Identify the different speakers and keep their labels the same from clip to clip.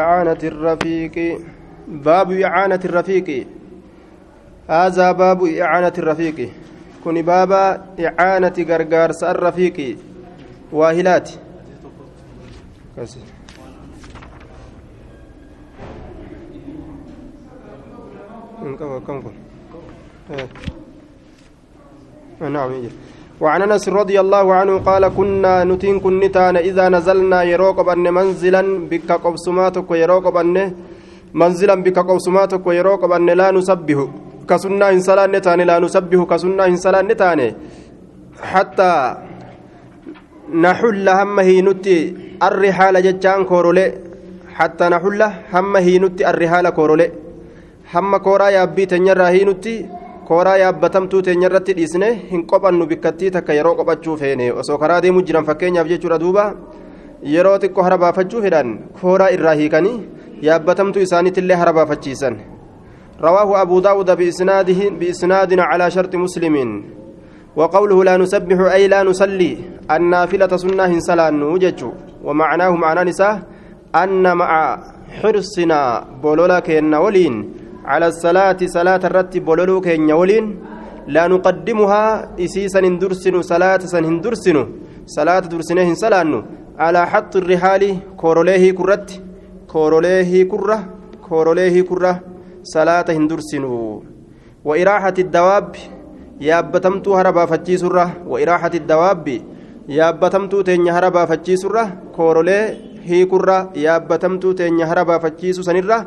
Speaker 1: إعانة الرفيق باب إعانة الرفيق هذا باب إعانة الرفيق كن باب إعانة غرغارس الرفيق واهلات نعم يجي وعن أنس رضي الله عنه قال كنا نتين كنتان إذا نزلنا يروق ان منزلا بك قبسماتك يروق ان منزلا بك قبسماتك يروق ان لا نسبه. كسنة إن صلاة نتاني لا نسبه كسنة إن صلاة نتاني حتى نحل هم هينتي الرحال جتان كورولي. حتى نحل هم هينتي الرحال كورولي. هم كورا يابي تنير هينتي kooraa yaabbatamtuu teenya irratti dhiisne hin qophannu bikkattii takka yeroo qophachuu feene osoo karaa deemuu jiran fakkeenyaaf jechuudha duuba yeroo xiqqoo hara baafachuu fedhan kooraa irraa hiikanii yaabbatamtuu isaaniitillee hara baafachiisan رواه أبو داود بإسناده بإسناد على شرط مسلم وقوله لا نسبح أي لا نصلي النافلة سنة سلان وجج ومعناه معنى نساء أن مع حرصنا بولولا كين ولين على الصلاة صلاة الرتب بولولو كين ولين لا نقدمها إسيسا هندرسن صلاة سن هندرسن صلاة درسنه سلان على حط الرحال كوروليه كرت كوروليه كرة كوروليه كرة صلاة هندرسن وإراحة الدواب yaabbatamtuu hara baafachiisurra wairaaxati dawaabbi yaabbatamtuu teenya hara baafachiisurra koorolee hiikurra yaabbatamtuu teenya hara baafachiisu sanirra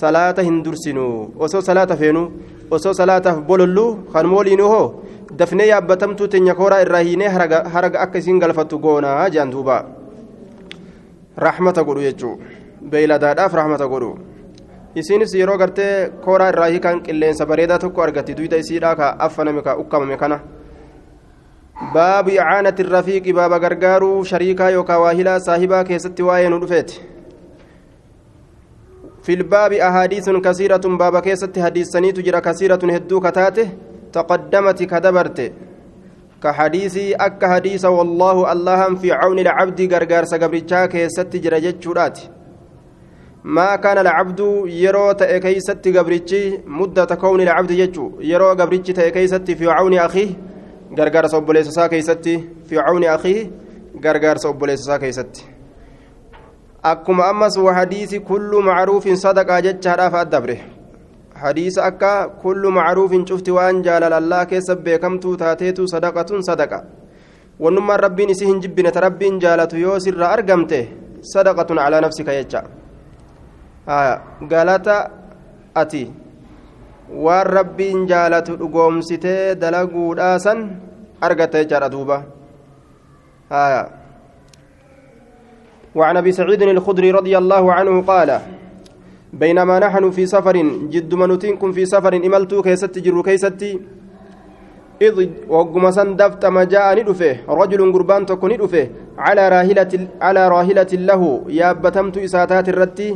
Speaker 1: salaata hin dursinu. Osoo salaata feenu osoo salaataaf bololluu kan mooliinuu hoo dafnee yaabbatamtuu teenya kooraa irraa hiinee haraga akka isiin galfattu goonaa jedhan duuba. Rahmata godhu jechuu. Beeyladaadhaaf rahmata godhu. Isiinis yeroo gartee kooraa irraa hiikan qilleensa bareedaa tokko argatti duyda isiidhaa ka affaname ka ukkamame kana. Baabu icaanati rafiiqi baaba gargaaruu shariikaa yookaa waahilaa saahibaa keessatti waa'ee nu dhufeeti في الباب أحاديث كثيرة بابا كيست حديثني تجرى كثيرة هدو كتاته تقدمت كدبرت. كحديث أك حديث والله اللهم في عون العبد غرغار سقبرتشا كيست جرى جتشورات. ما كان العبد يرو تأكيست قبرتشي مدة كون العبد يجو يرو قبرتشي تأكيست في عون أخيه غرغار صوبوليس ساكيست. في عون أخيه غرغار صوبوليس ساكيست. Akkuma ammas wahadiisi kullu macruufin sadaqaa jechaadhaaf addabre hadiisa akka kullu macruufin cufti waan jaalalallaa keessa beekamtuu taateetu sadaqatun sadaqa wannummaan rabbiin isii hin jibbine ta rabbiin jaalatu yoo sirra argamte sadaqatun calaa nafsika jecha galata ati waan rabbiin jaalatu dhugoomsitee dalaguudhaasan argatta jechaadha duuba وعن أبي سعيد الخدري رضي الله عنه قال بينما نحن في سفر جد منوتينكم في سفر إملتو كيست جرو كيستي إذ وقم سندفت ما جاء ندفه رجل قربان تكون ندفه على راهلة على راهلة له يابتمت إساتات الرتي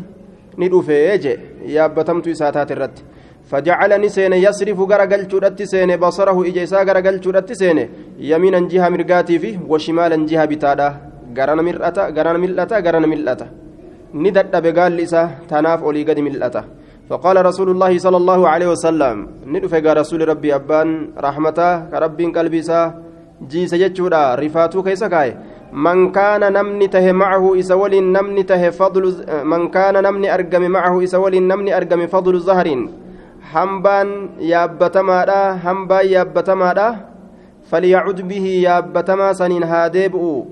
Speaker 1: ندفه يجي يابتمت إساتات الرتي فجعلني سين يصرف غرقل شرت سين بصره إجيسا غرقل شرت سين يمينا جهة مرقاتي فيه وشمالا جهة بتادا. Garana mil'ata garana mil'ata garana mil'ata. Ni dadhabe gaalli isaa tanaaf olii gadi mil'ata. فقال رسول الله صلى الله عليه وسلم ندفع رسول ربي أبان رحمته كرب قلبي سا جيس جتشودا رفاتو كيسا كاي من كان نمني ته معه إسول نمني ته فضل من كان نمني أرقم معه إسول نمني أرقم فضل زهر هنبان يابتما هنبان يابتما فليعد به يابتما سنين هاديبؤ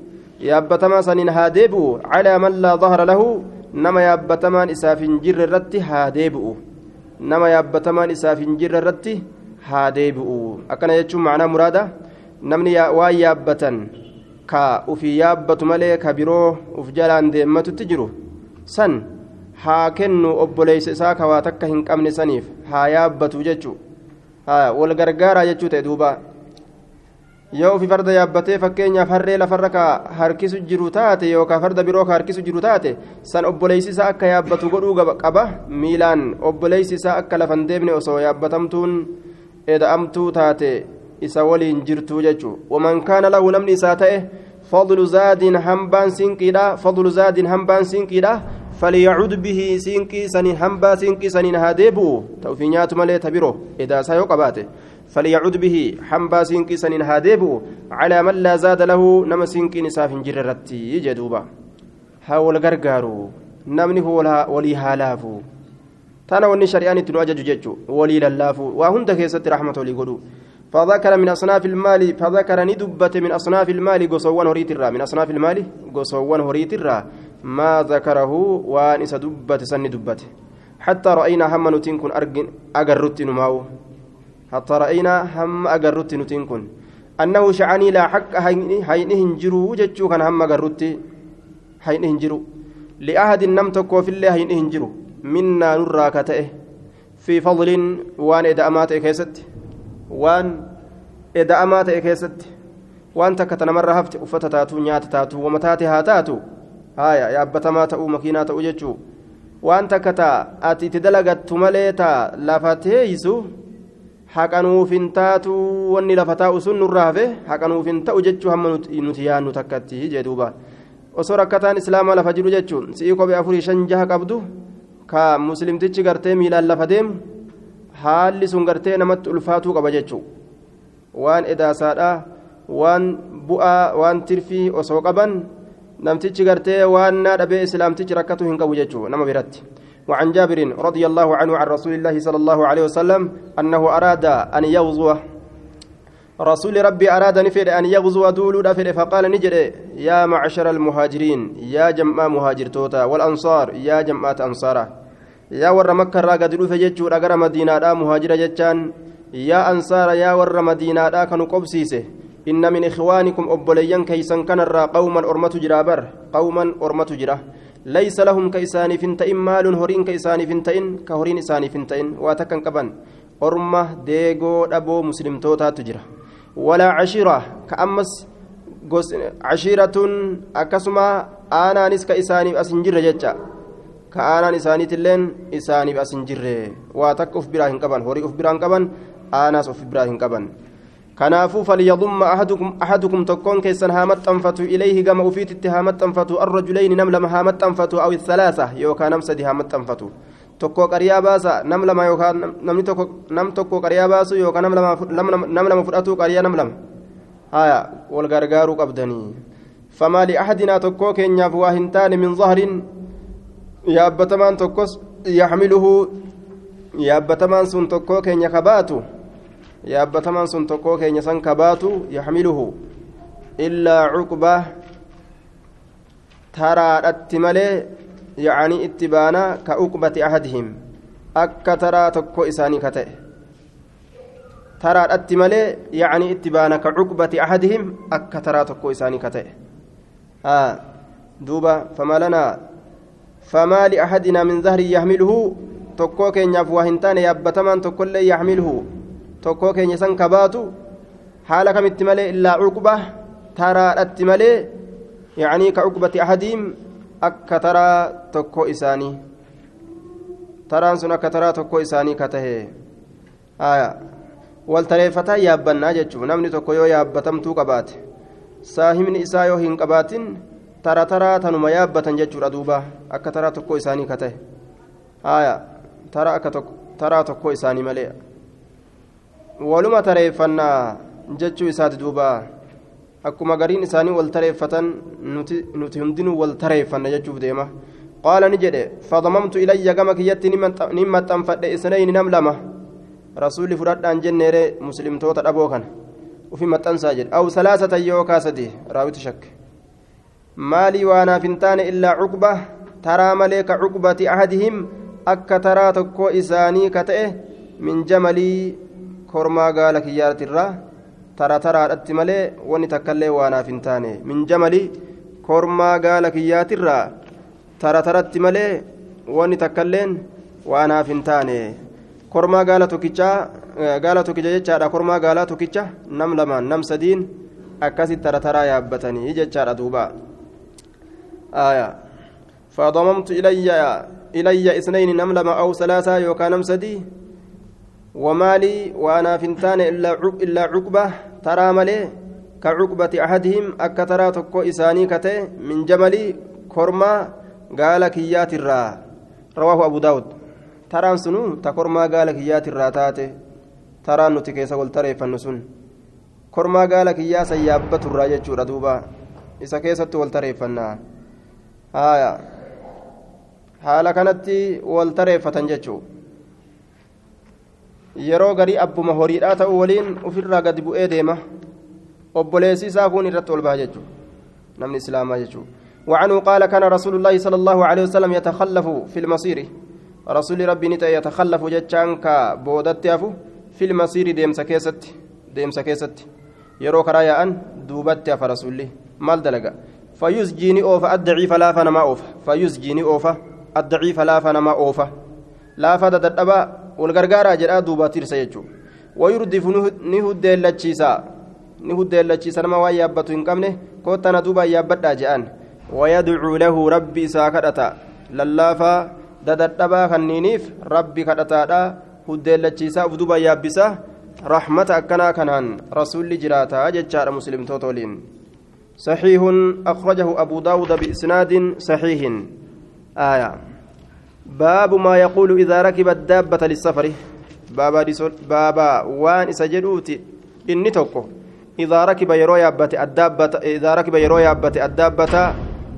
Speaker 1: yaabbatamaa saniin haa deebi'u calaa man laa dahara lahu nama yaabbatamaan isaaf hin jirre irratti haa deebi'u nama yaabbatamaan isaaf hin jirre irratti haa deebi'u akkana jechuun macnaa muraada namni waan yaabbatan ka ufii yaabbatu malee ka biroo uf jalaan deemmatutti jiru san haa kennu obboleeysa isaa ka waa takka hin qabne saniif haa yaabbatu jechuu wal gargaaraa jechuu ta'e duubaa yoo ufi farda yaabbatee fakkeenyaaf harree lafarra harkisu jiru taate yookaan farda biroo harkisu jiru taate san obboleessi isaa akka yaabbatu godhuu qaba miilaan obboleessi isaa akka lafan deemne osoo yaabbatamtuun eda'amtuu taate isa waliin jirtuu jechuudha waman kaana lahu namni isaa ta'e fadlu zaadin hambaan sinqiidha fadlu zaadin hambaan sinqiidha فليعد به سينكي سنين هنبا سينكي سنين هاديبو توفينيات مالي تبيرو إذا سايو قباته فليعد به. حنبا سينكي سنين هاديبو. على من لا زاد له نما سينكي نساف جررتي جدوبا. هاول غرغارو نمني هو ولي هالافو. تانا وني شريان تنو أجج ججو ولي للافو. وهند كيست رحمة لي قدو. فذكر من أصناف المال فذكر ندبت من أصناف المال قصوان هريت الرا. من أصناف المال قصوان هريت الرا. ما ذكره وانس دبت سن دبت حتى رأينا هم نتين كن أجرت نماو حتى رأينا هم أجرت نتين كن أنه شعني لا حق هينه هنجرو جتشو كان هم أجرت هينه هنجرو لأحد نم تكو في الله هينه هنجرو منا نرى كتئه في فضل وان إذا أمات كيست وان إذا أمات كيست وان تكت نمر هفت أفت تاتو نيات تاتو ومتاتها تاتو haya yaabbatamaa ta'uu makiinaa ta'uu jechuu. Waan takka taa ati itti dalagattu malee taa lafa teeysu haqanuuf hin taatu wanni lafa taa'u sun nurraa hafe haqanuuf hin ta'u jechuu hamma nuti yaannu takkatti jee osoo rakkataan islaamaa lafa jiru jechuun si'ii kophee afurii shan jaha qabdu ka muslimtichi gartee miilaan lafa deemu haalli sun gartee namatti ulfaatuu qaba jechuu waan edaasaadha waan bu'aa waan tirfii osoo qaban namtichi gartee waan naa islaamtichi rakkatu hin qabu jechuu nama biratti وعن جابر رضي الله عنه عن رسول الله صلى الله عليه وسلم أنه أراد أن يغزو. رسول ربي أراد أن يغزو دول دفر فقال نجر يا معشر المهاجرين يا جمع مهاجر توتا والأنصار يا جمعة أنصارة. يا ور مكة راقد فجتشو رقر مدينة مهاجر جتشان. يا أنصار يا ور مدينة كانوا قبسيسه إن من إخوانكم أبوليان كيسان كان قوما أرمة جرابر قوما أرمة جرا. ليس لهم كيسان فنتئن مال هورين كيسان فنتئن كهورين إسان فنتئن واتكن كبن. أرمة ديغو أبو مسلم توتا تجرا ولا عشيرة كأمس عشيرة أكسما أنا نسك إساني أسنجر جتشا كأنا إساني تلين إساني أسنجر واتك أف براهن كبن. هوري أف براهن كبن أنا أف براهن كبن. Kanaafuu falyadumma ahadukum tokkoon keessan haa maxxanfatu ilayhi gama ufiititti haa maxxanfatu arrajulayni nam lama haa maxxanfatu aw thalaasa yookaan nam sadi haa maxxanfatu tokko qariyaa baasa nam lama yookaan namni tokko nam tokko qariyaa baasu yookaan nam lama fudhatu qariyaa nam lama haya wal gargaaruu qabdanii famaa liahadinaa tokkoo keenyaaf waa hin taane min zahrin yaabbatamaan tokkos yaxmiluhu yaabbatamaan sun tokkoo keenya kabaatu yaabbatamaan sun tokkoo keenya san kabaatu yaxmiluhu illaa cuqba taraadhatti malee yacanii itti baana ka uqbati ahadihim akka taraa tokko isaanii ka ta'e taraadhatti malee yacanii itti baana ka cuqbati ahadihim akka taraa tokko isaanii ka ta'e duuba famaa lanaa famaa liahadinaa min zahrin yaxmiluhu tokkoo keenyaaf waa hin taane yaabbatamaan tokkollee yaxmiluhu tokkoo keenya san kabaatu haala kamitti malee illaa cuqba taraadhatti malee yacanii ka cuqbati ahadiim akka taraa tokko isaanii taraan sun akka taraa tokko isaanii ka tahe wal tareeffataa yaabbannaa jechuun namni tokko yoo yaabbatamtuu qabaate saahimni isaa yoo hin qabaatin tara taraa tanuma yaabbatan jechuudha duuba akka taraa tokko isaanii ka tahe taraa tokko isaanii malee waluma tareeffannaa jechuu isaati duuba akkuma gariin isaanii wal tareeffatan nuti hundinuu wal tareeffanna jechuuf deema qaala ni jedhe fadamamtu ilayya gama kiyyatti nin maxxanfadhe isnayni nam lama rasuulli fudhadhaan jenneere muslimtoota dhaboo kana ufi maxxansaa jedhe aw salaasatan yookaa sadi raawitu shakke maalii waanaaf hin taane illaa cuqba taraa malee ka cuqbati ahadihim akka taraa tokkoo isaanii ka ta'e min jamalii kormaa gaala kiyyaatirraa tara taraadhatti malee wanni takkaillee waanaaf hin taane min jamali kormaa gaala kiyyaatirraa tara taratti malee wanni takkailleen waanaaf hin taane kormaa gaala tokkichaa gaala tokkicha jechaadha kormaa gaalaa tokkicha nam lamaan nam sadiin akkasitti tara taraa yaabbatanii jechaadha duuba فضممت إلي إلي اثنين نم أو ثلاثة يوكا نم ومالي وأنا فنتان إلا إلا عقبة ترى ملي كعقبة أحدهم أكترى تكو إساني كتي من جملي كرما gaala kiyyaatirraa rawaahu abu daawud taraan sunu ta kormaa gaala kiyyaatirraa taate taraan nuti keessa wal tareeffannu sun kormaa gaala kiyyaa san yaabbaturraa jechuudha duuba isa keessatti wal tareeffannaa haaya haala kanatti wal tareeffatan jechuu yeroo garii abbuma horiidhaa ta'u waliin ofirraa gadi bu'ee deema. Obboleessi isaa kun irratti ol baha jechuudha. Namni islaamaa jechuudha. وعنه قال كان رسول الله صلى الله عليه وسلم يتخلف في المصير رسول ربي نتا يتخلف جتشان كبودت يافو في المصير ديمسا كيست ديمسا كيست يرو كرايا أن دوبت يا فرسولي مال دلقا فيزجيني أوفا الضعيف لا فنما أوفا فيزجيني أوفا الضعيف لا فنما أوفا لا فدد الدبا والغرغارة جرا دوبا ترسا يجو ويردف نهد اللتشيسا نهد اللتشيسا نما ويابتو إن قمنه كوتنا دوبا يابتا جان ويدعو له ربي ساكرتا للافا دددبا خنينيف ربي كدتا هدلتشيسا ودوبا يابسا رحمة أكنا كنان رسول جراتا ججار مسلم توتولين صحيح أخرجه أبو داود بإسناد صحيح آية باب ما يقول إذا ركب الدابة للسفر بابا بابا وان سجدوتي إني توكو إذا ركب يرو يابت الدابة إذا ركب يرو يابت الدابة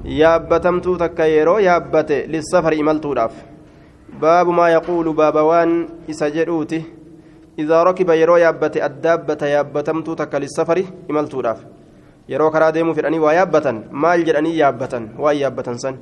Speaker 1: yaabbatamtuu takka yeroo yaabbate lissafar imaltuudhaaf baabu maa yaquulu baaba waan isa jedhuuti idaa rakiba yeroo yaabbate addaabbata yaabbatamtuu takka lissafari imaltuudhaaf yeroo karaa deemuu fedhanii waa yaabbatan maal jedhanii yaabbatan waan yaabbatan san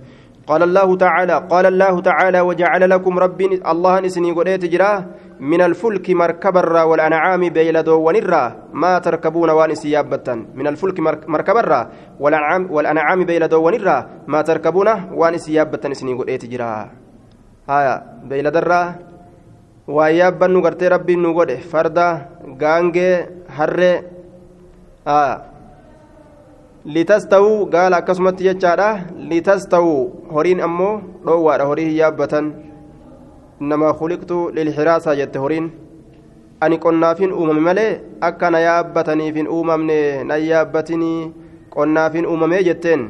Speaker 1: قال الله تعالى قال الله تعالى وجعل لكم ربي الله نسني قديت جرا من الفلك مركب الرا والأنعام بيلدو ونرا ما تركبون وانس يابتا من الفلك مركب الرا والأنعام والأنعام بيلدو ونرا ما تركبون وانس يابتا نسني قديت جرا. هايا بيلد الرا ويابا نغرتي ربي نغده فردا غانجي هري. آه litastawuu gaala akkasumatti jechaadha litastawuu horiin ammoo dhoowwaadha horii hin yaabbatan innamaa khuliqtu lilxiraasaa jette horiin ani qonnaafin uumame malee akka na yaabbataniif hin uumamne na yaabbatinii qonnaafin uumamee jetteen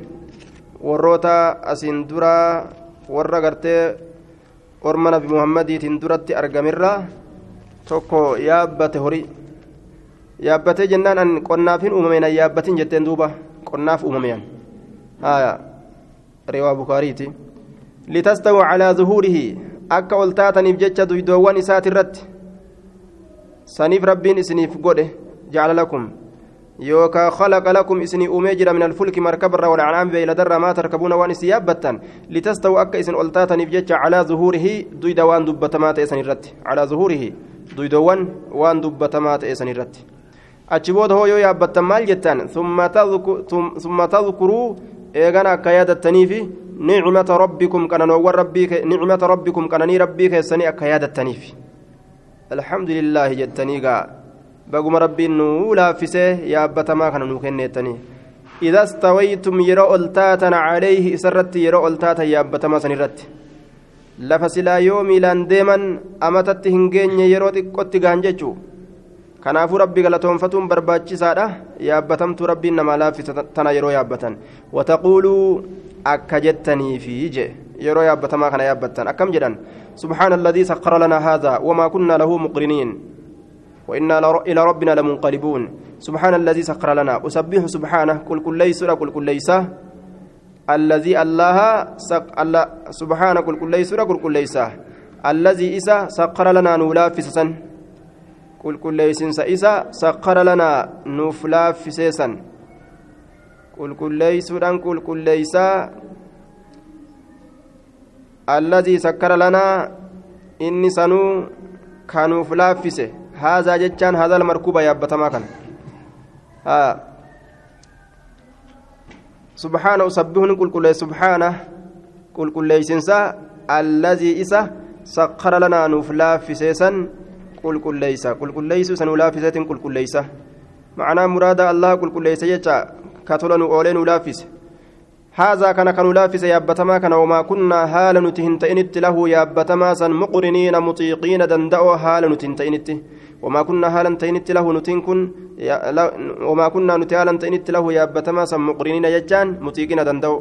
Speaker 1: warroota asiin dura warra gartee orma nabi muhammadiitiin duratti argamirra tokko yaabbate horii yaabbatee jennaan an qonnaafin uumame na yaabbatin jetteen duuba bukaariiti litastawu calaa zuhuurihi akka ol taataniif jecha duydoowwan isaati irratti saniif rabbiin isiniif godhe jacala lakum yookaa khalaqa lakum isinii uumee jira min alfulki markabarra walacnaami beeyladarra maa tarkabuuna waan isin yaabbattan litastawu akka isin ol taataniif jecha calaa zuhuurihi duyda waan dubbatamaa ta'e san irratti calaa zuhuurihi duydoowwan waan dubbatamaa ta'e san irratti achi booda hoo yoo yaabbattan maal jettan summa tadkuruu eegana akka yaadattaniifi nicmata rabbikum qananoowwan nicmata rabbikum qananii rabbii keessanii akka yaadattaniif alxamdu lillaahi jettanii gaa baguma rabbiin nuu laaffisee yaabbatamaa kana nuu kenneettanii إذا استويتم يرى عليه إسرت يرى ألتاتا يابتما سنرت لفسلا يومي لأن ديما أمتت هنجين يرى تقوت غانججو kanaafuu rabbi galatoonfatuun barbaachisaadha yaabbatamtu rabbiin namaa laaffisa tana yeroo yaabbatan wataquuluu akka jettaniifi je yeroo yaabbatamaa kana yaabbattan akkam jedhan subhaana alladii sakkara lanaa haadha wamaa kunnaa lahu muqriniin وإنا إلى ربنا لمنقلبون سبحان الذي سخر لنا أسبح سبحانه قل كل ليس قل كل ليس الذي الله سق الله سبحانه قل كل ليس قل كل ليس الذي إسا سخر لنا نولا في سسن qulqulleeysinsa isa sakkara lanaa nuuf laaffiseesan qulqulleeysuudhaan qulqulleeysaa alladii sakkara lanaa inni sanuu kanuuf laaffise haazaa jechaan haazal markuuba yaabbatamaa kana subhaana usabbihun qulqullee subhaana qulqulleeysinsa alladii isa sakkara lanaa nuuf laaffiseesan qulqulleeysa qulqulleeysu sanuu laaffiseetiin qulqulleeysa معناه مراد الله قل كل ليس يجا كتلن أولين لافس هذا كان كانوا لافس يابتما كان وما كنا هالا نتهنتئنت له يابتما سن مقرنين مطيقين دندأوا هالا نتهنتئنت وما كنا هالا تئنت له نتنكن وما كنا نتهالا تئنت له يابتما سن مقرنين يجان مطيقين دندأوا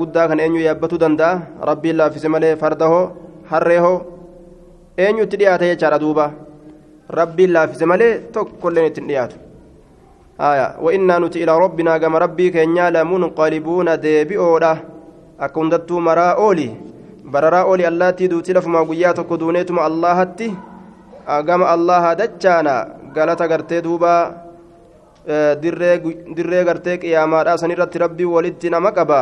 Speaker 1: guddaa kan eenyu yaabbatuu danda'a? Rabbiin laaffise malee farda hoo harree hoo? Eenyutti dhiyaate jechaadha duuba rabbiin laaffise malee tokkolleen ittiin dhiyaatu wa'innaa nuti ilaa rabbinaa gama rabbii keenyaa lamunqalibuuna deebi'oodha akka hundattuu maraa ooli bararaa ooli allaattii duutii lafumaa guyyaa tokko duuneetuma allahatti gama allaha dachaana galata gartee duuba dirree gartee qiyaamaadha sanirratti rabbii walitti nama qaba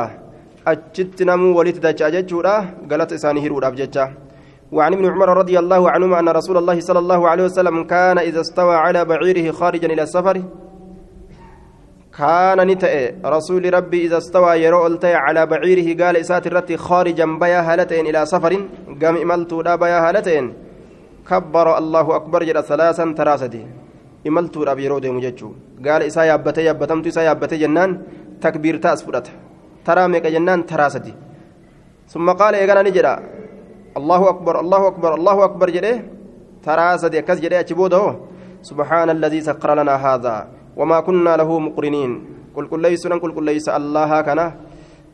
Speaker 1: achitti namuu walitti dacha'a jechuudha galata isaanii hiruudhaaf jecha وعن ابن عمر رضي الله عنهما أن رسول الله صلى الله عليه وسلم كان إذا استوى على بعيره خارجا إلى السفر كان نتأ رسول ربي إذا استوى يرو التي على بعيره قال إسات الرتي خارجا بيا هالتين إلى سفر قام إملت لا بيا هالتين كبر الله أكبر جل ثلاثا تراستي إملت ربي يرو ديم جتشو قال إسا يابتي يابتمت إسا يابتي جنان تكبير تأس فرت ترى ميك جنان تراستي ثم قال إيقانا نجرا الله أكبر الله أكبر الله أكبر جده. تراستي أكس جده أتشبوده سبحان الذي سخر لنا هذا وما كنا له مقرنين. قل قل ليس قل قل ليس الله كان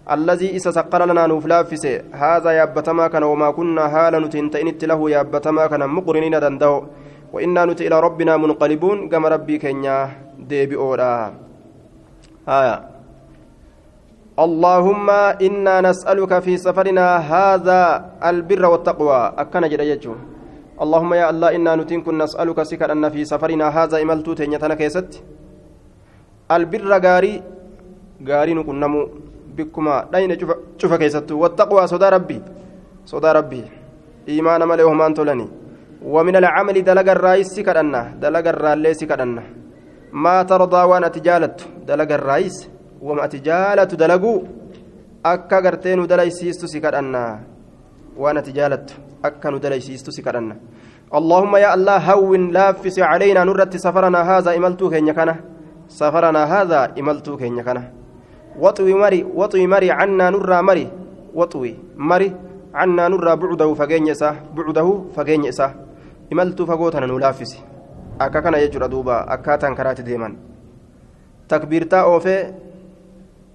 Speaker 1: الذي إذا سقر لنا نفلافس هذا يابتما كان وما كنا هالا نتنتئنت له يابتما كان مقرنين دندو وإنا نت إلى ربنا منقلبون. كما ربي كنيا ديبي أورا. آية. اللهم إنا نسألك في سفرنا هذا البر والتقوى أكن جريجو اللهم يا الله إنا نتنكن نسألك سكر أن في سفرنا هذا إملتو تنيتنا كيست البر غاري غاري نكنمو بكما دين شوف كيستو والتقوى صدى ربي صدى ربي إيمان ملئ همان تولني ومن العمل دلق الرئيس سكرنا دلق الرئيس سكرنا ما ترضى وأنا تجالت دلق الرئيس وما تجالت دلقوا akka gartee nu dalaysiistu si kadhanna waan ati jaalattu akka nu dalaysiistu si kadhanna اللهم يا الله هون لافس علينا نرت سفرنا هذا إملتو كينيا كنا. سفرنا هذا إملتو كينيا كنا. وطوي مري وطوي مري عنا نرى مري. وطوي مري عنا نرى بعده فجينيسا بعده فجينيسا إملتو فقوتنا نلافس أكا كان يجرى دوبا أكاتا كرات ديما تكبيرتا أوفي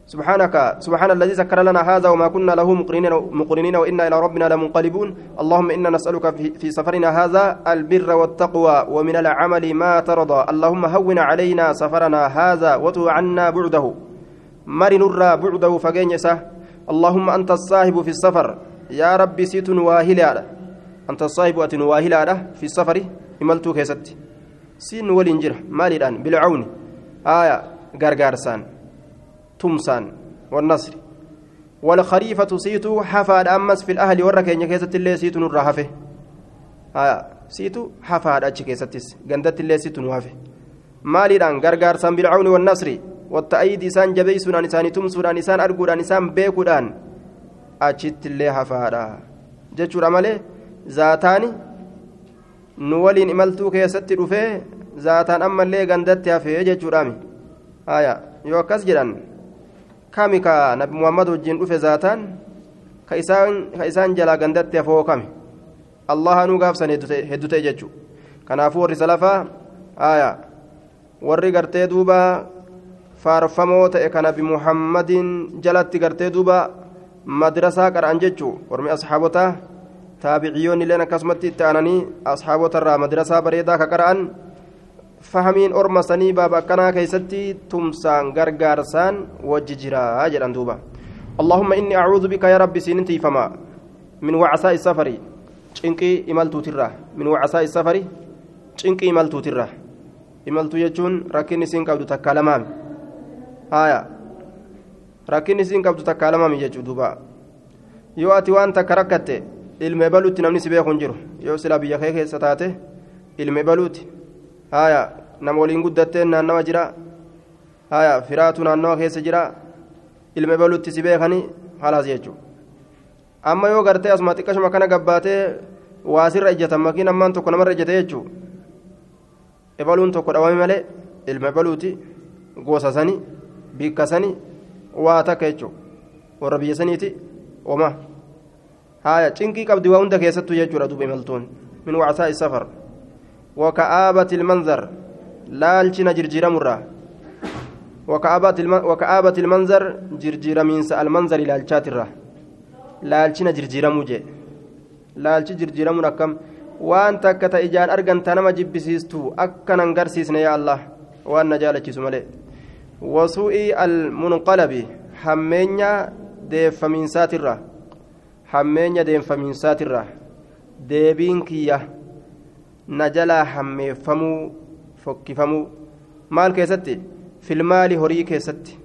Speaker 1: سبحانك سبحان الذي سكر لنا هذا وما كنا له مقرنين مقرنين وإنا إلى ربنا لمنقلبون. اللهم إنا نسألك في, في سفرنا هذا البر والتقوى ومن العمل ما ترضى. اللهم هون علينا سفرنا هذا وتو عنا بعده. مر نرى بعده فجنسه اللهم أنت الصاحب في السفر. يا ربي سيت واهلا. أنت الصاحب أتن واهلا في السفر. إملتو كيست. سين ولنجر. مالي الآن بالعون. آية. غرغارسان تمسان والنصر. والخريفة سيتو حفاد أمس في الأهل وركين كيست اللي سيتو نرهفه آية سيتو حفاد أتش كيستس قندت اللي سيتو سان بالعون والنصر. والتأييد إسان جبيسون إسان تمسون إسان أرقودان إسان بيكودان أتشت اللي حفادا. جتشور أمالي ذاتاني نولين إملتو كيست رفه. ذاتان أما اللي قندت هفه جتشور أمي آية يوكس جدان. Kami ka nabi muhammad wajjin dhufe zaataan ka isaan jalaa gandatti hafoo kami allaha nuu gaafsan heddu ta'e jechuu kanaafuu warri salafaa aya warri gartee duuba faarfamoo ta'e ka nabi muhammadin jalatti gartee duuba madrasaa qara'an jechuu warmi asxaabotaa taabiciyoonni illeen akkasumatti itti aananii asxaabotarraa madrasaa bareedaa ka qara'an fahamiin orma sanii baaba akkanaa keeysatti tumsaan gargaarsaan wajji jiraa jedhan duuba اللهم إني أعوذ بك يا ربي سننتي فما من وعساء السفر cinqii imaltuutirraa min wacasaa safari cinqii imaltuutirraa imaltuu jechuun rakkinni isiin qabdu takkaa lamaami haya rakkinni isiin qabdu takkaa lamaami jechuu duuba yoo ati waan takka rakkatte ilmee baluutti namni si beeku hin jiru yoo silaa biyya kee keessa taate ilmee baluuti haya nama waliin guddatteen naannawa jira haya firaatu naannawa keessa jira ilmee baluutti si beekanii halaas jechuudha amma yoo gartee asuma xiqqashuma kana gabbaatee waasirra ijjatan makiin ammaan tokko namarra ijjate jechuu ebaluun tokko dhawame malee ilma ebaluuti gosa sani bikka sani waa takka jechuu warra biyya saniiti oma haya cinqii qabdi waa hunda keessattuu jechuudha duuba imaltuun min wacsaa safar waka'aabati ilmanzar laalchina jirjiiramurraa وكآبة المنظر جرجير من المنظر لالشات الره لالشنا جرجير موجه لالش جرجير منكم waan takka ta ijaan arganta nama jibbisiistu akkan hangarsiisne yaa allah waan na jaalachisu malee wasuu'ii almunqalabi hammeenya deeffamiinsaatirra hammeenya deeffamiinsaatirra deebiin kiyya na jalaa hammeeffamuu fokkifamuu maal keessatti filmaali horii keessatti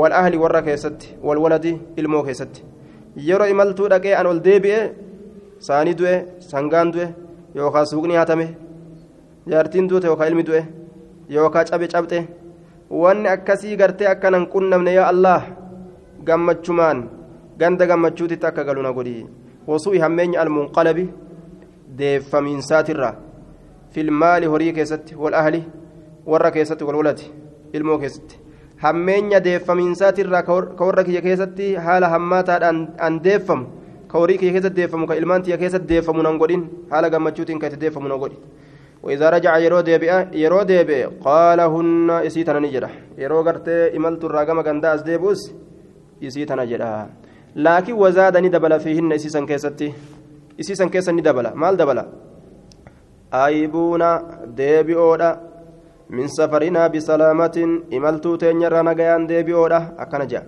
Speaker 1: wal ahli warra keessatti wal waladi ilmoo keessatti yeroo imaltuu dhaqee an ol deebi'e saanii du'e sangaan du'e yookaan suuqni hatame jaartiin duute yookaan ilmi du'e yookaan cabe cabxe wanni akkasii gartee akkanan qunnamne yaa allah gammachumaan ganda gammachuutitti akka galu na godhi wasuu'i hammeenya almunqalabi deeffamiinsaatirra horii keessatti wal ahli warra keessatti wal walati ilmoo keessatti hammeenya deeffamiinsaatirraa ka warra kiyya keessatti haala hammaataadhaan an deeffamu ka horii kiyya keessatti deeffamu ka ilmaan tiyya keessatti deeffamu nan godhin haala gammachuutiin ka itti deeffamu nan godhi وإذا رجع يرو ديبئ يرو ديبئ قال هن إسيتنا نجرة يرو قرتي إملت الراقم قنداز ديبوس إسيتنا جرة لكن وزادني دبل فيهن إسيسا كيستي إسيسا كيسا ندبل مال دبل آيبونا ديبئودا من سفرنا بسلامة إملتو تنير نغيان ديبئودا أكنجا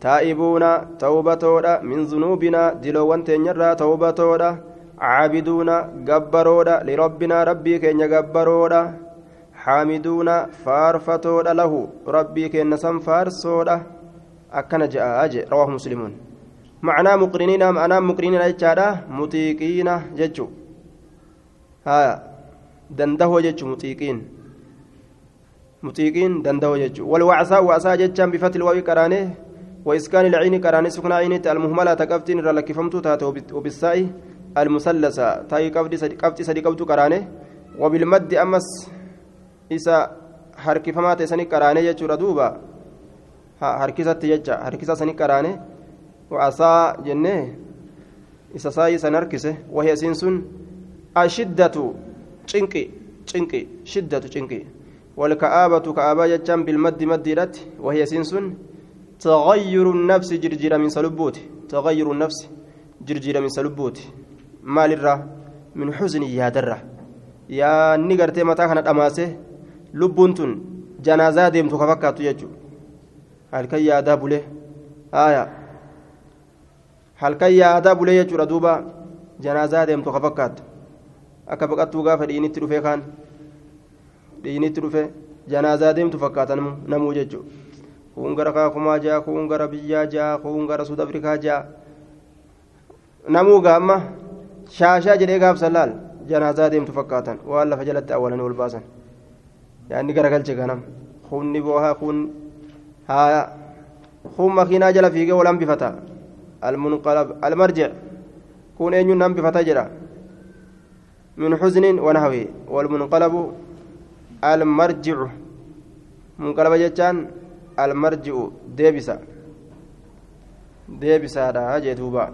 Speaker 1: تائبون توبتودا من ذنوبنا دلوان تنير توبتودا عابدون جبرودا لربنا ربي كين جبرودا حامدون فارفتودا له ربي كين سم فارسودا أكن جاء أجي رواه مسلمون معنى مقرنين معنى مقرنين أجادا مطيقين ججو ها دنده ججو مطيقين مطيقين دنده ججو والوعساء وعساء ججان بفتح الواو كرانه وإسكان العين كرانه سكن عينه المهملة تكفتين رلكفمتو تاتو وبالسائي المثلثة تاي قبضي سدي قبضو كرانه وبالمد أمس إسا harkifamaa ta'e sani qaraanee jechuudha duuba. Harkisatti jecha harkisa sani qaraane waasaa jennee isa saayii san harkise wahi isiin sun ashiddatu cinqi cinqi shiddatu cinqi والكآبة كآبة جتشان بالمد مديرت وهي سنسن تغير النفس جرجير من سلبوت تغير النفس جرجير من سلبوت min xuzni yaadarra yaa ni gartee mataa kana dhamaase lubbuun tun janaazaa deemtu ka fakkaattu jechuudha halkan yaadaa bulee haaya halkan yaadaa bulee jechuudha duuba janaazaa deemtu ka fakkaattu akka baqattuu gaafa dhiinitti dhufee kaan dhiinitti dhufee janaazaa deemtu fakkaata namuu jechuudha kun gara kaakumaa jaa kun gara biyyaa jaa kun gara suud afrikaa jaa namuu gaamma shaashaa jedhee gaafsan laal janaazaa deemtu fakkaatan waan lafa jalatti awwalanii ol baasan yaanni garagalche kanam kunni boohaa kun haaya kun makiinaa jala fiigee wal hambifata almunqalab almarjic kun eenyuun hambifata jedha min xuznin wanahwi walmunqalabu almarjicu munqalaba jechaan almarji'u deebisa deebisaadha jee duubaa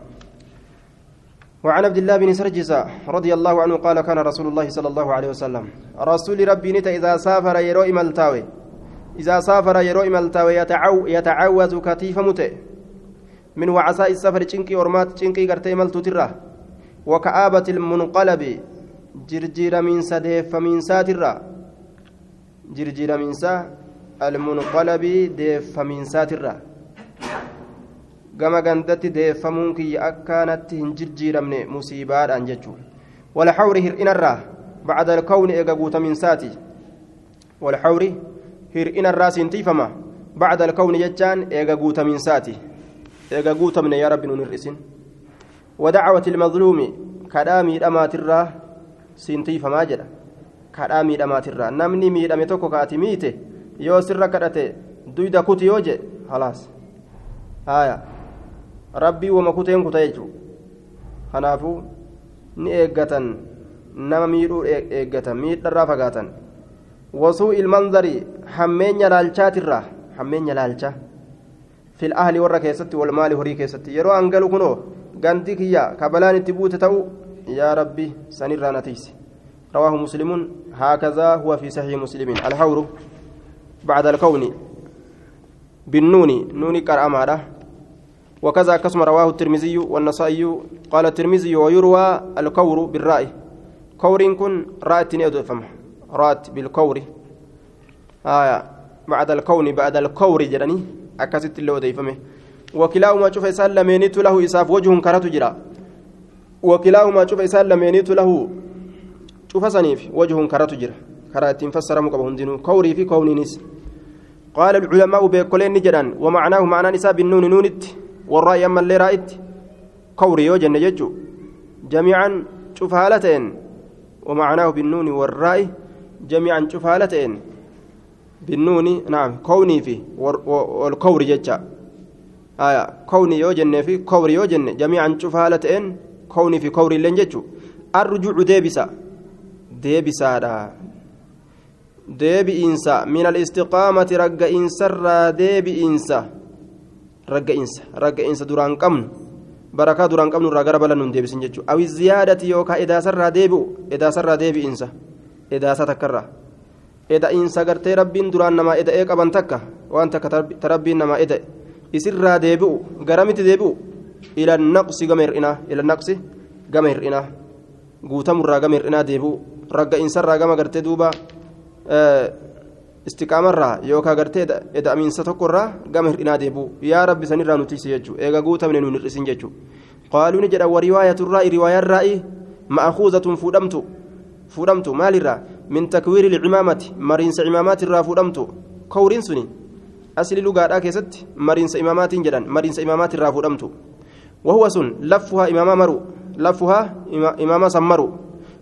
Speaker 1: وعن عبد الله بن سرجس رضي الله عنه قال كان رسول الله صلى الله عليه وسلم رسول ربي نتا إذا سافر يرو ملتاوي إذا سافر يرو ملتاوي يتعو يتعوذ كتيف متئ. من وعساء السفر تشنكي ورمات تشنكي قرتي ملتو ترى وكآبة المنقلب سا المنقلب ديف من ساترة gama gandatti deeffamuun kiyya akkaanatti hin jijjiiramne musiibaadhaan jechuun walxawri hir'inarraa bacda alkawni eega guutaminsaati walxawri hir'inarraa siintiifama bacda alkawni jechaan eega guutaminsaati eega guutamne yaa rabbi nun hir'isin wadacwati ilmadluumi kadhaa miidhamaatirraa siintiifamaa jedha. Kadhaa miidhamaatirraa namni miidhame tokko kaati miite yoo sirra kadhate duyda kuti yoo jedhe halaas. Haya rabbii wama kuteen kuta jechuudha. Kanaafuu ni eeggatan nama miidhuu eeggatan miidharraa fagaatan. Wasuu ilmanzarii hammeenya laalchaatirraa. Hammeenya laalchaa fil ahli warra keessatti wal maali horii keessatti? Yeroo angalu kunoo gandi kiyya kabalaan itti buute ta'u yaa rabbi sanirraa natiisi رواه مسلم. هكذا هو في صحيح مسلم. الحور بعد الكون بالنون. نون كرامة وكذا كسم رواه الترمذي والنسائي. قال الترمذي ويروى الكور بالرأي. كور كن رأت نيدفم رأت بالكور. آية. بعد الكون بعد الكور جراني أكست اللي وديفمه وكلاهما شوف إسال لمينيت له إساف. وجه كرت جرا. وكلاهما شوف إسال لمينيت له. شوف سنيف وجه كرت جرا كرات فسر مقبه دينو كوري في كون نس قال العلماء بكلين نجران. ومعناه معنى نساء بالنون نونت. والرأي أما اللي رأيت. كوري يوجن ججو. جميعا شوف هالتين ومعناه بالنون والرأي. جميعا شوف هالتين بالنون نعم كوني في. والكوري ججا. آية كوني يوجن في كوري يوجن جميعا شوف هالتين في كوري لين ججو الرجوع ديبسا ديبسا deebi'iinsa min alistiqaamati ragga'iinsarraa deebi'iinsa ragga'iinsa ragga'iinsa duraan qabnu barakaa duraan qabnu irraa gara balan nun deebisin jechuudha awi ziyaadati yookaan edaasarraa deebi'u edaasarraa deebi'iinsa edaasa takkarraa eda'iinsa gartee rabbiin duraan namaa eda'ee qaban takka waan takka tarabbiin namaa eda'e isirraa deebi'u garamiti deebi'u ila naqsi gama hir'inaa ila naqsi gama hir'inaa guutamurraa gama hir'inaa deebi'u ragga'iinsarraa gama gartee duuba. istiqaamarraa yookaan gartee eda'amiinsa tokkorraa gama hir'inaa deebi'u yaa rabbi sanirraa nuti jechuudha eega guutamne nuun hir'isin jechuudha qaaluu ni jedha wariwaayaturraa riwaayarraa'i ma'akuuzatuun fuudhamtu fuudhamtu maalirraa min takwiiri licimaamati mariinsa imaamaatirraa fuudhamtu kowriin suni asli lugaadhaa keessatti mariinsa imaamaatiin jedhan mariinsa imaamaatirraa fuudhamtu imaama maru laffuhaa imaama san maru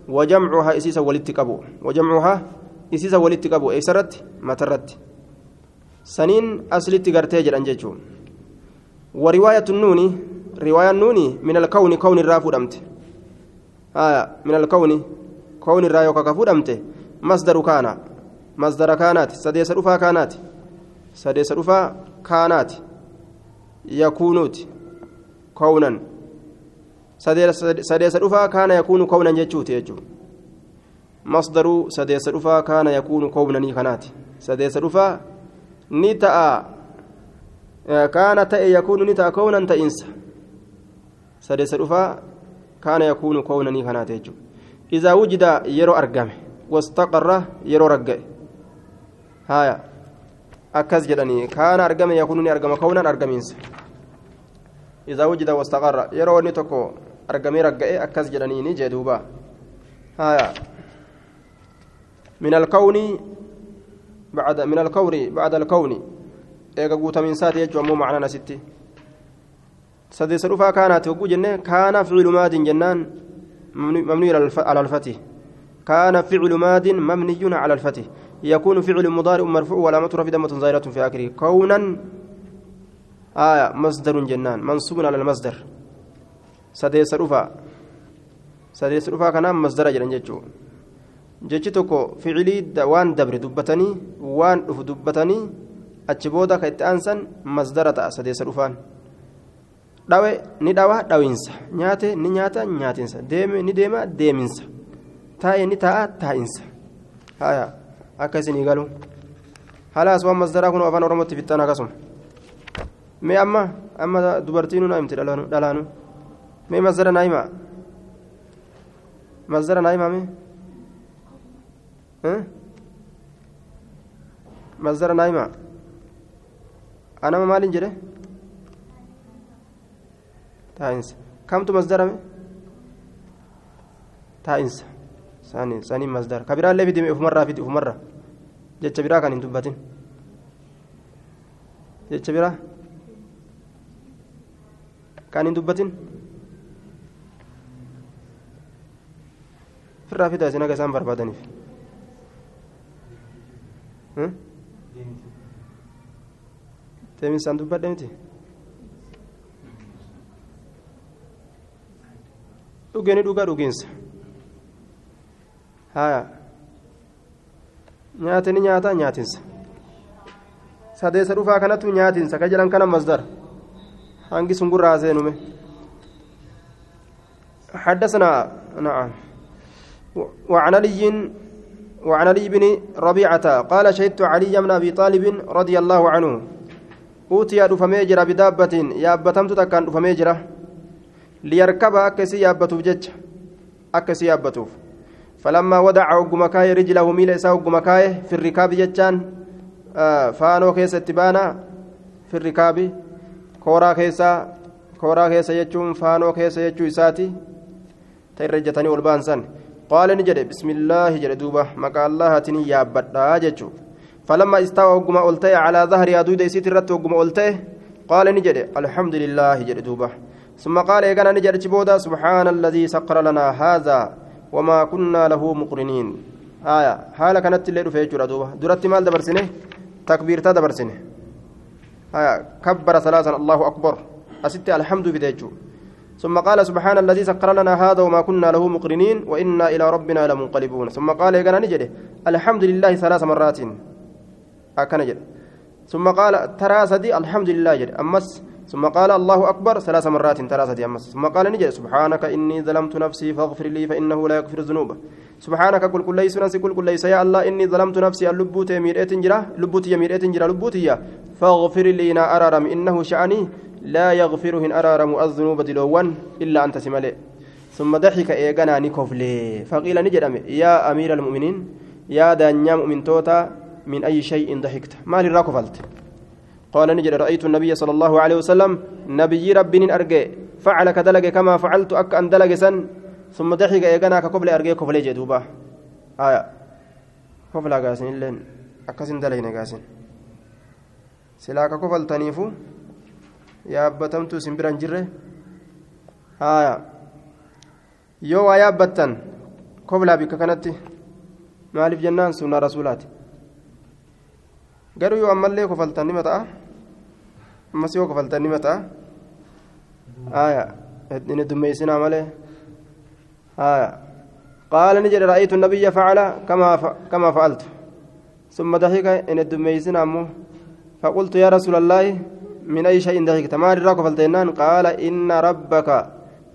Speaker 1: wajamcuhaa isiisa walitti qabu wajamcuhaa isiisa walitti qabu eessarratti matarratti saniin aslitti gartee jedhan jechuun wariwaayatu nuuni riwaayaan nuuni min alkawni kawni irraa fuudhamte min alkawni kawni irraa yookaan ka fuudhamte masdaru kaana masdara kaanaati sadeessa dhufaa kaanaati sadeessa dhufaa kaanaati kawnan sadeessa dhufaa kaana yakuunu kawnan jechuuti jechuudha مصدر سديس رفا كان يكون كونا نيخنات سديس رفا نتا كان تأي يكون نتا كونا تئنس سديس رفا كان يكون كونا نيخنات إذا وجد يرو أرقامه واستقر يرو رقه هايا akkas jedhanii kaana argame yakuunu ni argama kawnan argamiinsa wastaqarra yeroo wanni tokko argamee ragga'e akkas jedhanii ni jee duuba haya من الكون بعد من الكون بعد الكون eega guutamiinsaati jechuun ammoo macnaan asitti sadeessa dhufaa kaanaati hogguu jenne kaana ficlu maadin jennaan مبني على الفتح كان فعل ماد مبني على الفتح يكون فعل مضارع مرفوع وعلامة رفع دمة ظاهرة في آخره كونا آية مصدر جنان منصوب على المصدر سديس رفا سديس رفا كان مصدر جنان جتشو jechi tokko ficilii waan dabre dubbatanii waan dhufu dubbatanii achi booda ka itti aansan masdara ta'a sadeessa dhufaan dhawe ni dhawa dhawinsa nyaate ni nyaata nyaatinsa deeme ni deema deeminsa taa'e ni taa'a taa'insa haya akka isinii galu halaas waan masdaraa kun afaan oromootti fixxan akkasuma amma amma dubartiinuu naa himti dhalaanu mee masdara naa himaa masdara naa himaa mee مصدر نايمة أنا ما مالين جري تاينس كم تو مصدر مي تاينس ثاني ثاني مصدر كبيرة اللي بدي في مرة في مرة جت بيرا كان ينتبهتين جت بيرا كان ينتبهتين في الرافدة سنة كسام بربادني deeminsaan dubbadhe miti dhugeni dhuga dhugiinsa haya nyaatani nyaata nyaatinsa sadeessa dhufaa kanatu nyaatinsa ka jedhan kana masdar hangi sun gurraa seenume حدثنا نعم وعن علي وعن علي بن ربيعة قال شهدت علي بن أبي طالب رضي الله عنه dhufamee jira bidaabbatiin yaabbatamtu takkaan dhufamee jira liyarkaba akka isii yaabbatuuf jecha akka isii yaabbatuuf falammaa wadaca ogguma kaayee rijlahu miila isaa ogguma kaayee firrikaabi jechaan faanoo keessa itti baanaa firrikaabi kooraa keessaa kooraa keessa jechuun faanoo keessa jechuu isaati. Ta irra ejjatanii ol ba'an san qaala ni jedhe bismillaahi jedhe duuba. Maqaa allahatiin yaabbadhaa jechuu. فلما استوى وقم ألتي على ظهر أدود يسيت الرت وقم ألتي قال نجد الحمد لله جد دوبة ثم قال يقنا نجد بودا سبحان الذي سقر لنا هذا وما كنا له مقرنين آية حالة كانت اللي رفع جرى دوبة درت مال دبرسنه تكبير تدبرسنه آية كبر ثلاثا الله أكبر. أستي الحمد بديجو. ثم قال سبحان الذي سخر لنا هذا وما كنا له مقرنين وإنا إلى ربنا لمنقلبون. ثم قال يقنا نجد. الحمد لله ثلاث مرات. أكن جد ثم قال ترى سدي؟ الحمد لله جد. أمس. ثم قال الله أكبر. ثلاث مرات ترى سدي أمس. ثم قال نجد. سبحانك إني ظلمت نفسي فاغفر لي فإنه لا يغفر الذنوب. سبحانك قل كل ليس نسي قل كل ليس يا الله إني ظلمت نفسي اللبوت ميرئة جرا لبوتي ميرئة جرا لبوتي فاغفر لي نا أرارم إنه شأني. لا يغفرهن أرارم الذنوب دلوان إلا أنت سملي ثم ضحك إيغانا نكوفلي فقيل نجد يا أمير المؤمنين يا دانيا مؤمن توتا من أي شيء ضحكت؟ ما لي راكفلت قال نجد رأيت النبي صلى الله عليه وسلم نبي ربي أرجع فعل كدلج كما فعلت أك أن دلج سن. ثم ضحك إيجانا كقبل أرجع كفل جدوبة آية كفل قاسين لين أكسن دلجنا قاسين سلاك كفل تنيفو يا أبتمت سمبران جره آية يو يا أبتن كفل بك كانت maaliif jennaan sunnaa rasuulaati garuu yoo ammallee kofaltan nima ta'a ammas yoo kofaltan nima ta'a aya hin dummeessinaa malee aya qaala ni jedhe ra'aytu nabiyya facala kamaa fa'altu ثم ضحك إن الدميسنا أمه. فقلت يا رسول الله من أي شيء ضحكت؟ ما أدراك فلتنان قال إن ربك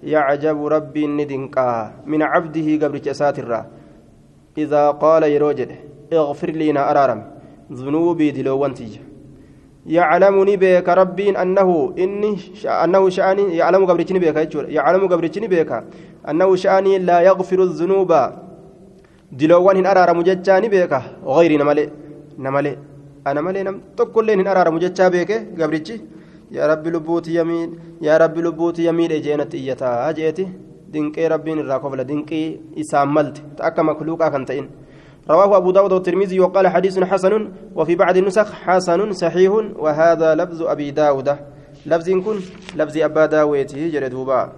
Speaker 1: يعجب ربي ندنكا من عبده قبل جسات إذا قال يروجد اغفر لي أرارم. ذنوبي دلوان تيجا يعلمني بك ربي أنه إني أنه شأني يعلم قبرتني بك يعلم قبرتني بك. أنه شأني لا يغفر الذنوب. دلوان هن أرارم جتاني بك. غير نملي نملي. أنا ملي نم تقول لي هن أرارم جتا بك قبرتي؟ يا ربي لبوتي يمين يا ربي لبوتي يمين جينت إيتا. أجيتي؟ dinqee rabbiin irraa kofla dinqii isaan malte akka makluuqaa kan ta'in رواه أبو داود والترمذي وقال حديث حسن وفي بعض النسخ حسن صحيح وهذا لفظ أبي داود. لفظ كن لفظ أبا داويته جردوبا